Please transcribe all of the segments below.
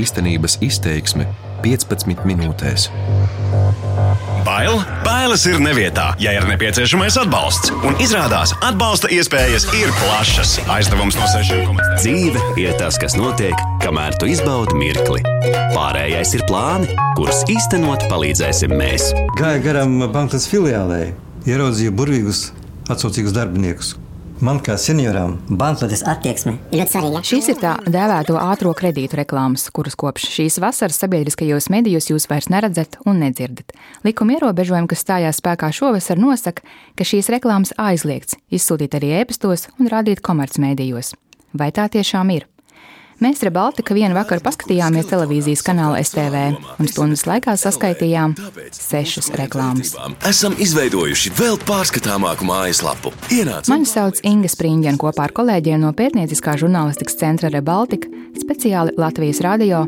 īstenības izteiksme 15 minūtēs. Bail, bailes ir nevietā, ja ir nepieciešamais atbalsts. Un izrādās, atbalsta iespējas ir plašas. Aizdevums no 6,5. Dzīve ir tas, kas notiek, kamēr tu izbaudi mirkli. Pārējais ir plāni, kurus īstenot palīdzēsim mēs. Gāja garām bankas filiālē, ieraudzīju burvīgus, atsaucīgus darbiniekus. Man kā senioram Banknotes attieksme ir ļoti svarīga. Šīs ir tā dēvēto ātrā kredītu reklāmas, kuras kopš šīs vasaras sabiedriskajos medijos jūs vairs neredzat un nedzirdat. Likuma ierobežojumi, kas stājās spēkā šovasar, nosaka, ka šīs reklāmas aizliegts izsūtīt arī ēpastos un rādīt komercmedijos. Vai tā tiešām ir? Mēs ar Baltiku vienu vakaru paskatījāmies televīzijas kanāla STV un stundas laikā saskaitījām sešas reklāmas. Esam izveidojuši vēl pārskatāmāku mājaslapu. Ienāc Mani sauc Inga Spriņģena kopā ar kolēģiem no Pētnieciskā žurnālistikas centra Rebaltika, speciāli Latvijas radio.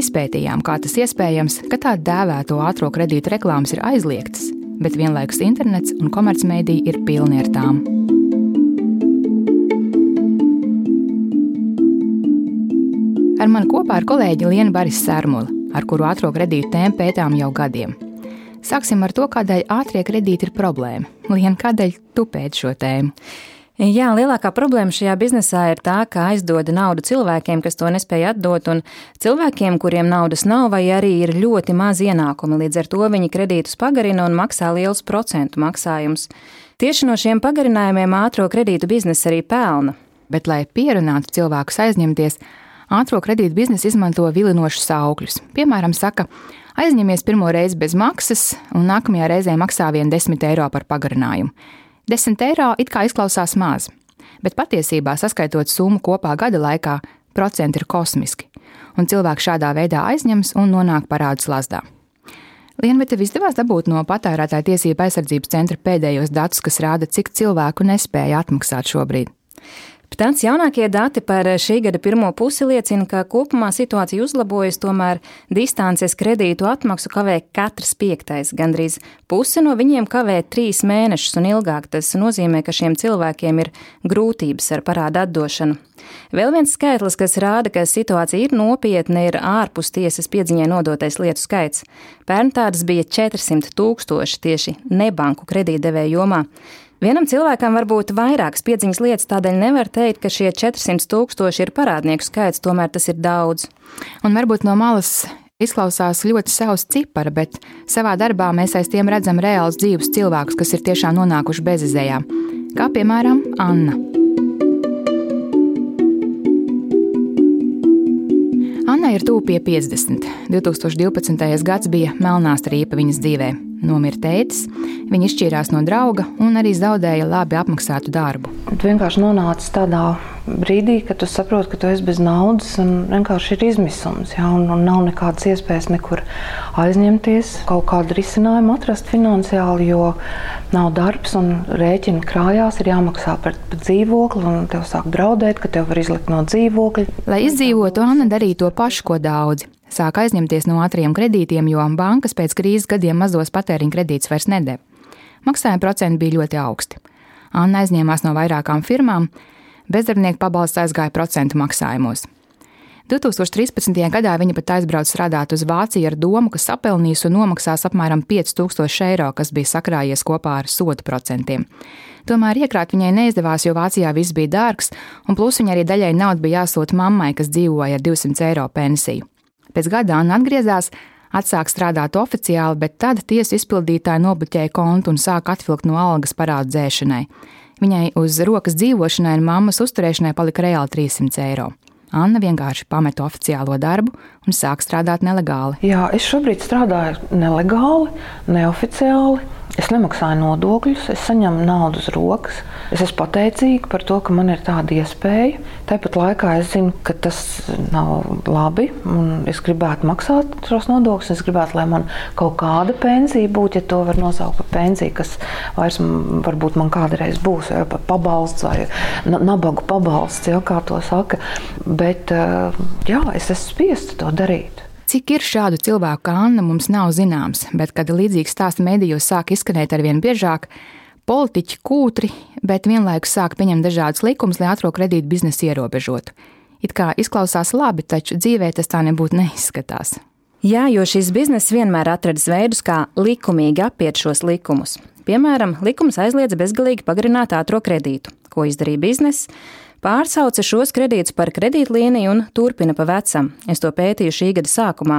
Izpētījām, kā tas iespējams, ka tā dēvēto ātrā kredīta reklāmas ir aizliegtas, bet vienlaikus internets un komercmediji ir pilni ar tām. Ar mani kopā ir kolēģi Lienu Baris Sērmuli, ar kuru ātrā kredītu tēmu pētām jau gadiem. Sāksim ar to, kādēļ ātrie kredīti ir problēma. Liena, kādēļ tu pēti šo tēmu? Jā, lielākā problēma šajā biznesā ir tā, ka aizdod naudu cilvēkiem, kas to nespēja atdot, un cilvēkiem, kuriem naudas nav, vai arī ir ļoti maz ienākumi. Līdz ar to viņi kredītus pagarina un maksā liels procentu maksājums. Tieši no šiem pagarinājumiem ātrā kredītu biznesa arī pelna. Bet, lai pierunātu cilvēkus aizņemties, ātrā kredīta biznesa izmanto vilinošus augļus. Piemēram, saka, aizņemies pirmo reizi bez maksas, un nākamajā reizē maksā vien 10 eiro par pagarinājumu. 10 eiro it kā izklausās maz, bet patiesībā, saskaitot summu kopā gada laikā, procenti ir kosmiski, un cilvēks šādā veidā aizņems un nonāk parādu slazdā. Lien, vai tev izdevās dabūt no patērētāja tiesība aizsardzības centra pēdējos datus, kas rāda, cik cilvēku nespēja atmaksāt šobrīd? Pēc jaunākie dati par šī gada pirmo pusi liecina, ka kopumā situācija uzlabojas, tomēr distances kredītu atmaksu kavē katrs piektais. Gandrīz puse no viņiem kavē trīs mēnešus un ilgāk. Tas nozīmē, ka šiem cilvēkiem ir grūtības ar parādu atdošanu. Vēl viens skaitlis, kas rāda, ka situācija ir nopietna, ir ārpus tiesas piedziņai nodotais lietu skaits. Pērn tādas bija 400 tūkstoši tieši nebanku kredītdevēju jomā. Vienam cilvēkam var būt vairākas piedziņas lietas, tādēļ nevar teikt, ka šie 400 tūkstoši ir parādnieku skaits, tomēr tas ir daudz. Un varbūt no malas izklausās ļoti savs cipara, bet savā darbā mēs aiz tiem redzam reāls dzīves cilvēkus, kas ir tiešām nonākuši bezizējā. Kā piemēram Anna. Anna ir tuvu pie 50. 2012. gads bija melnā strīpa viņas dzīvē. Nomira tētis, viņa izšķīrās no drauga un arī zaudēja labi apmaksātu darbu. Tu vienkārši nonāci tādā brīdī, kad tu saproti, ka tu esi bez naudas un vienkārši ir izmisums. Ja, un, un nav nekādas iespējas nekur aizņemties, kaut kādu risinājumu atrast finansiāli, jo nav darbs un rēķini krājās, ir jāmaksā par, par dzīvokli un tev sāk draudēt, ka tev var izlikt no dzīvokļa. Lai izdzīvotu, Anna darīja to pašu, ko daudzi sāk aizņemties no ātriem kredītiem, jo bankas pēc krīzes gadiem mazos patēriņa kredītus vairs nedēļ. Maksājuma procenti bija ļoti augsti. Anna aizņēmās no vairākām firmām, bezdarbnieku pabalsts aizgāja procentu maksājumos. 2013. gadā viņa pat aizbrauca strādāt uz Vāciju ar domu, ka sapelnīs un nomaksās apmēram 5000 eiro, kas bija sakrājies kopā ar sodu procentiem. Tomēr iekrāt viņai neizdevās, jo Vācijā viss bija dārgs, un plus viņa arī daļai naudu bija jāsūta mammai, kas dzīvoja ar 200 eiro pensiju. Pēc gada Anna atgriezās, atsāka strādāt oficiāli, bet tad tiesu izpildītāji nobloķēja kontu un sāka atvilkt no algas parādu dzēšanai. Viņai uz rokas dzīvošanai un mammas uzturēšanai palika reāli 300 eiro. Anna vienkārši pameta oficiālo darbu un sāka strādāt nelegāli. Jā, es šobrīd strādāju nelegāli, neoficiāli. Es nemaksāju nodokļus, es saņemu naudu uz rokas. Es esmu pateicīga par to, ka man ir tāda iespēja. Tāpat laikā es zinu, ka tas nav labi. Es gribētu maksāt šos nodokļus. Es gribētu, lai man kaut kāda pensija būtu, ja to var nosaukt par pensiju, kas vairs varbūt man kādreiz būs, vai pabalsts vai nabagu pabalsts, ja, kā to saka. Bet jā, es esmu spiesta to darīt. Cik ir šādu cilvēku kā Anna, mums nav zināms, bet, kad līdzīgs stāsts medijos sāk izskanēt ar vien biežāk, politiķi kūtri, bet vienlaikus sāk pieņemt dažādus likumus, lai ātrā kredīta biznesu ierobežotu. It kā izklausās labi, taču dzīvē tas tā nebūtu neizskatās. Jā, jo šis bizness vienmēr atradis veidus, kā likumīgi apiet šos likumus. Piemēram, likums aizliedz bezgalīgi pagarināt ātrā kredītu. Ko izdarīja biznesa? Pārsauca šos kredītus par kredītlīniju un turpina pa vecam. Es to pētīju šī gada sākumā.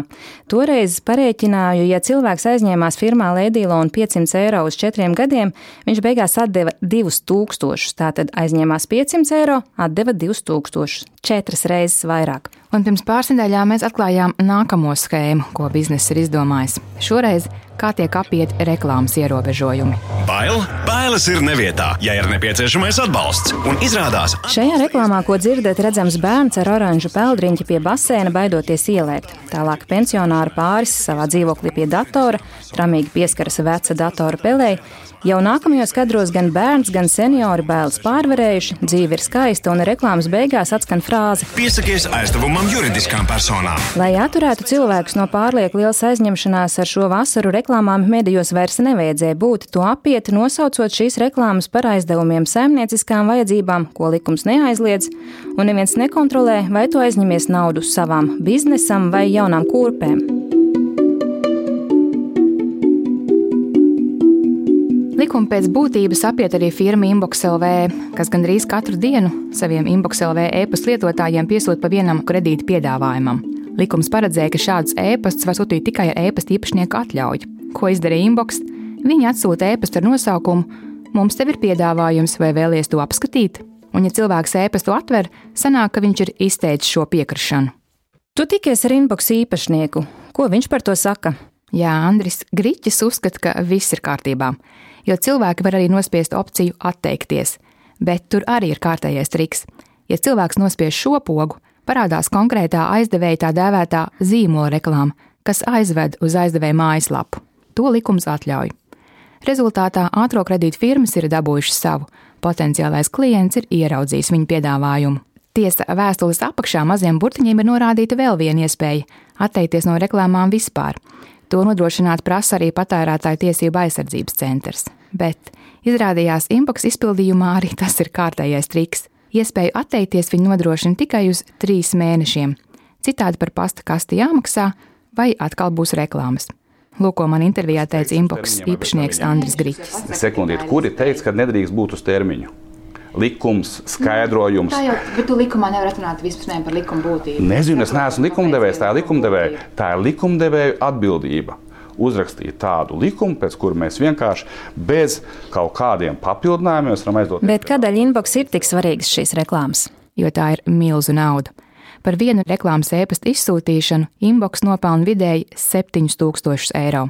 Toreiz parēķināju, ja cilvēks aizņēmās firmā Lēdīlonu 500 eiro uz četriem gadiem, viņš beigās atdeva 2000. Tātad aizņēmās 500 eiro, atdeva 2000, četras reizes vairāk. Un pirms pāris nedēļām mēs atklājām nākamo schēmu, ko biznesa ir izdomājis. Šoreiz kā tiek apiet reklāmas ierobežojumi. Bail, bailes ir nevietā, ja ir nepieciešamais atbalsts. Un izrādās, Šajā reklāmā, ko dzirdat, redzams bērns ar oranžu peldriņķi pie basēna baidoties ielēkt. Tālāk pensionāra pāris savā dzīvoklī pie datora, tramīgi pieskaras veca datora pelēji. Jau nākamajos kadros gan bērns, gan seniori bailes pārvarējuši, dzīve ir skaista un reklāmas beigās atskan frāze: Piesakies aizdevumam juridiskām personām. Lai atturētu cilvēkus no pārlieku lielas aizņemšanās ar šo vasaru reklāmām, medijos vairs nevajadzēja būt to apiet, nosaucot šīs reklāmas par aizdevumiem saimnieciskām vajadzībām, ko likums neaizliedz, un neviens nekontrolē, vai tu aizņemies naudu savām biznesam vai jaunām kurpēm. Likuma pēc būtības apiet arī firma Inbox LV, kas gandrīz katru dienu saviem Inbox LV e-pasta lietotājiem piesūta pa vienam kredīta piedāvājumam. Likums paredzēja, ka šādus e-pastus var sūtīt tikai ar e-pasta īpašnieku atļauju. Ko izdarīja Inbox? Viņi atsūta e-pastu ar nosaukumu: Mums te ir piedāvājums, vai vēlies to apskatīt? Un, ja cilvēks e-pastu atver, sanāk, ka viņš ir izteicis šo piekrišanu. Tu tikies ar inbox īpašnieku. Ko viņš par to saka? Jā, Andris Grīķis uzskata, ka viss ir kārtībā jo cilvēki var arī nospiest opciju atteikties. Bet tur arī ir kārtējais triks. Ja cilvēks nospiež šo pogu, parādās konkrētā aizdevēja tā dēvētā zīmola reklāma, kas aizved uz aizdevēja mājaslapu. To likums atļauj. Rezultātā ātrā kredīta firmas ir dabūjušas savu, potenciālais klients ir ieraudzījis viņu piedāvājumu. Tiesa vēstules apakšā maziem burtiņiem ir norādīta vēl viena iespēja - atteikties no reklāmām vispār. To nodrošināt prasa arī patērētāju tiesību aizsardzības centrs. Bet izrādījās inbox izpildījumā arī tas ir kārtējais triks. Iespēju atteikties viņi nodrošina tikai uz trīs mēnešiem. Citādi par pasta kasti jāmaksā, vai atkal būs reklāmas. Lūk, ko man intervijā teica inbox īpašnieks Andris Grīķis. Sekundīt, kuri teica, ka nedrīkst būt uz termiņu? Likums, skaidrojums. Tā jau, bet tu likumā nevar atrunāt vispār par likuma būtību. Nezinu, es neesmu likumdevējs, tā ir likumdevēja. Tā ir likumdevēja atbildība. Uzrakstīt tādu likumu, pēc kura mēs vienkārši bez kaut kādiem papildinājumiem varam aizdot. Bet kādēļ inbox ir tik svarīgas šīs reklāmas? Jo tā ir milzu nauda. Par vienu reklāmas ēpastu izsūtīšanu inbox nopelna vidēji 7000 eiro.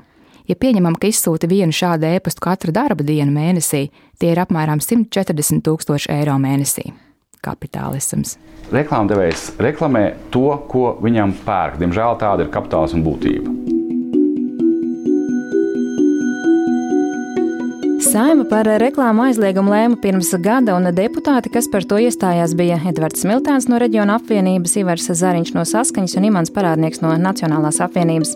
Ja pieņemam, ka izsūta vienu šādu e-pastu katru darba dienu mēnesī, tie ir apmēram 140 tūkstoši eiro mēnesī. Kapitālisms. Reklāmdevējs reklamē to, ko viņam pērk. Diemžēl tāda ir kapitālisma būtība. Saima par reklāmu aizliegumu lēma pirms gada, un deputāti, kas par to iestājās, bija Edvards Smiltēns no Reģiona apvienības, Ivars Zariņš no Saskaņas un Imants Parādnieks no Nacionālās apvienības.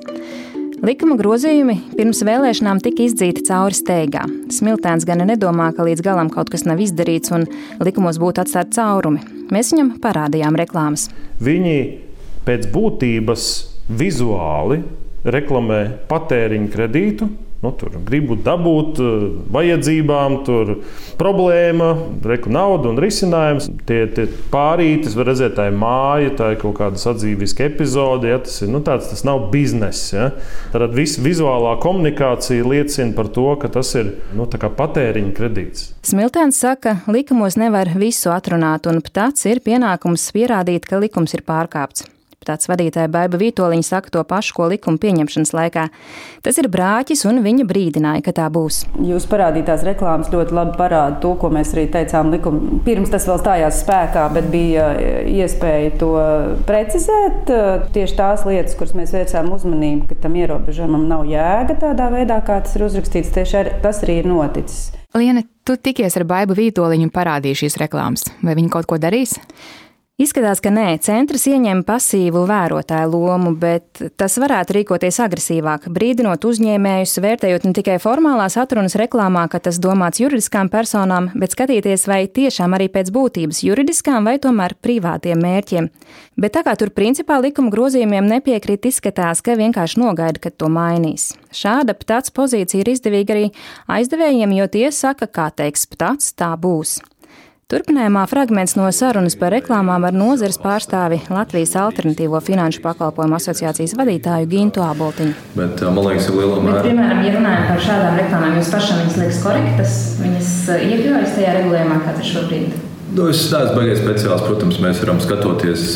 Likuma grozījumi pirms vēlēšanām tika izdzīti cauri steigā. Smiltēns gan nedomā, ka līdz galam kaut kas nav izdarīts un likumos būtu atstāti caurumi. Mēs viņam parādījām reklāmas. Viņi pēc būtības vizuāli reklamē patēriņa kredītu, Nu, tur gribu dabūt eh, vajadzībām, tur problēma, reku nauda un risinājums. Tie, tie pārītis, var redzēt, tā ir māja, tā ir kaut kāda sadzīviska epizode. Ja, tas, ir, nu, tāds, tas nav bizness. Ja. Tad viss vizuālā komunikācija liecina par to, ka tas ir nu, patēriņa kredīts. Smiltēns saka, likumos nevar visu atrunāt, un pats ir pienākums pierādīt, ka likums ir pārkāpts. Deputāts vadītāja Baiba Vitoļiņa saka to pašu, ko likuma pieņemšanas laikā. Tas ir brāķis, un viņa brīdināja, ka tā būs. Jūs parādītās reklāmas ļoti labi parāda to, ko mēs arī teicām likuma. Pirms tas vēl stājās spēkā, bet bija iespēja to precizēt. Tieši tās lietas, kuras mēs veicām uzmanību, ka tam ierobežojumam nav jēga tādā veidā, kā tas ir uzrakstīts, tieši ar, tas arī ir noticis. Liena, tu tikies ar Baibu Vitoļiņu un parādīji šīs reklāmas. Vai viņi kaut ko darīs? Izskatās, ka nē, centrs ieņem pasīvu vērotāju lomu, bet tas varētu rīkoties agresīvāk, brīdinot uzņēmējus, vērtējot ne tikai formālās atrunas reklāmā, ka tas domāts juridiskām personām, bet skatīties, vai tiešām arī pēc būtības juridiskām vai tomēr privātiem mērķiem. Bet tā kā tur principā likuma grozījumiem nepiekrīt, izskatās, ka vienkārši nogaida, kad to mainīs. Šāda ptats pozīcija ir izdevīga arī aizdevējiem, jo tie saka, kā teiks ptats, tā būs. Turpinājumā fragments no sarunas par reklāmām ar nozares pārstāvi Latvijas Alternatīvo finanšu pakalpojumu asociācijas vadītāju Gintu Āboltiņu. Bet, man liekas, ir lielā mērā. Piemēram, ja runājam par šādām reklāmām, jums pašam viņas liekas korektas, viņas iekļaujas tajā regulējumā, kāds ir šobrīd. Nu, es neesmu baigājis speciāls. Protams, mēs varam skatīties,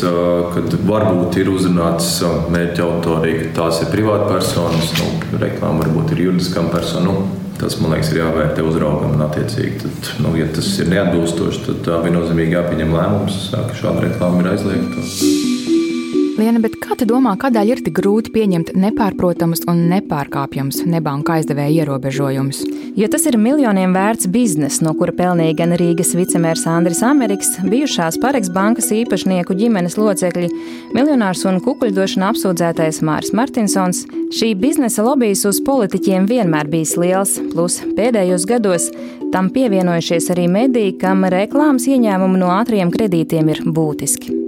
kad varbūt ir uzrunāts mērķa autorija, ka tās ir privātpersonas, nu, reklāma varbūt ir juridiskām personām. Nu, Tas, man liekas, ir jāvērtē uzraugam un attiecīgi. Tad, nu, ja tas ir neatbilstoši, tad viennozīmīgi jāpieņem lēmums, ka šāda reklāma ir aizliegta. Liena, bet kā tu domā, kādēļ ir tik grūti pieņemt nepārprotamus un nepārkāpjamus nebanka aizdevēja ierobežojumus? Jo tas ir miljoniem vērts bizness, no kura pelnīja gan Rīgas vicemērs Andris Amerikas, bijušās Pareks bankas īpašnieku ģimenes locekļi, miljonārs un kukuļdošana apsūdzētais Mārs Martinsons. Šī biznesa lobbyis uz politiķiem vienmēr bijis liels, plus pēdējos gados tam pievienojušies arī mediji, kam reklāmas ieņēmumi no ātriem kredītiem ir būtiski.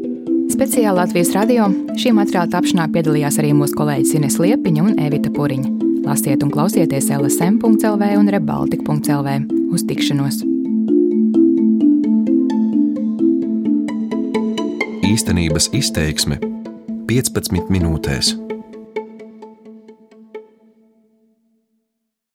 Speciāli Latvijas radio šī materiāla tapšanā piedalījās arī mūsu kolēģis Ines Liepiņa un Evita Puriņa. Lasiet un klausieties LSM.CLV un Rebaltika.CLV. Uz tikšanos! Īstenības izteiksme 15 minūtēs.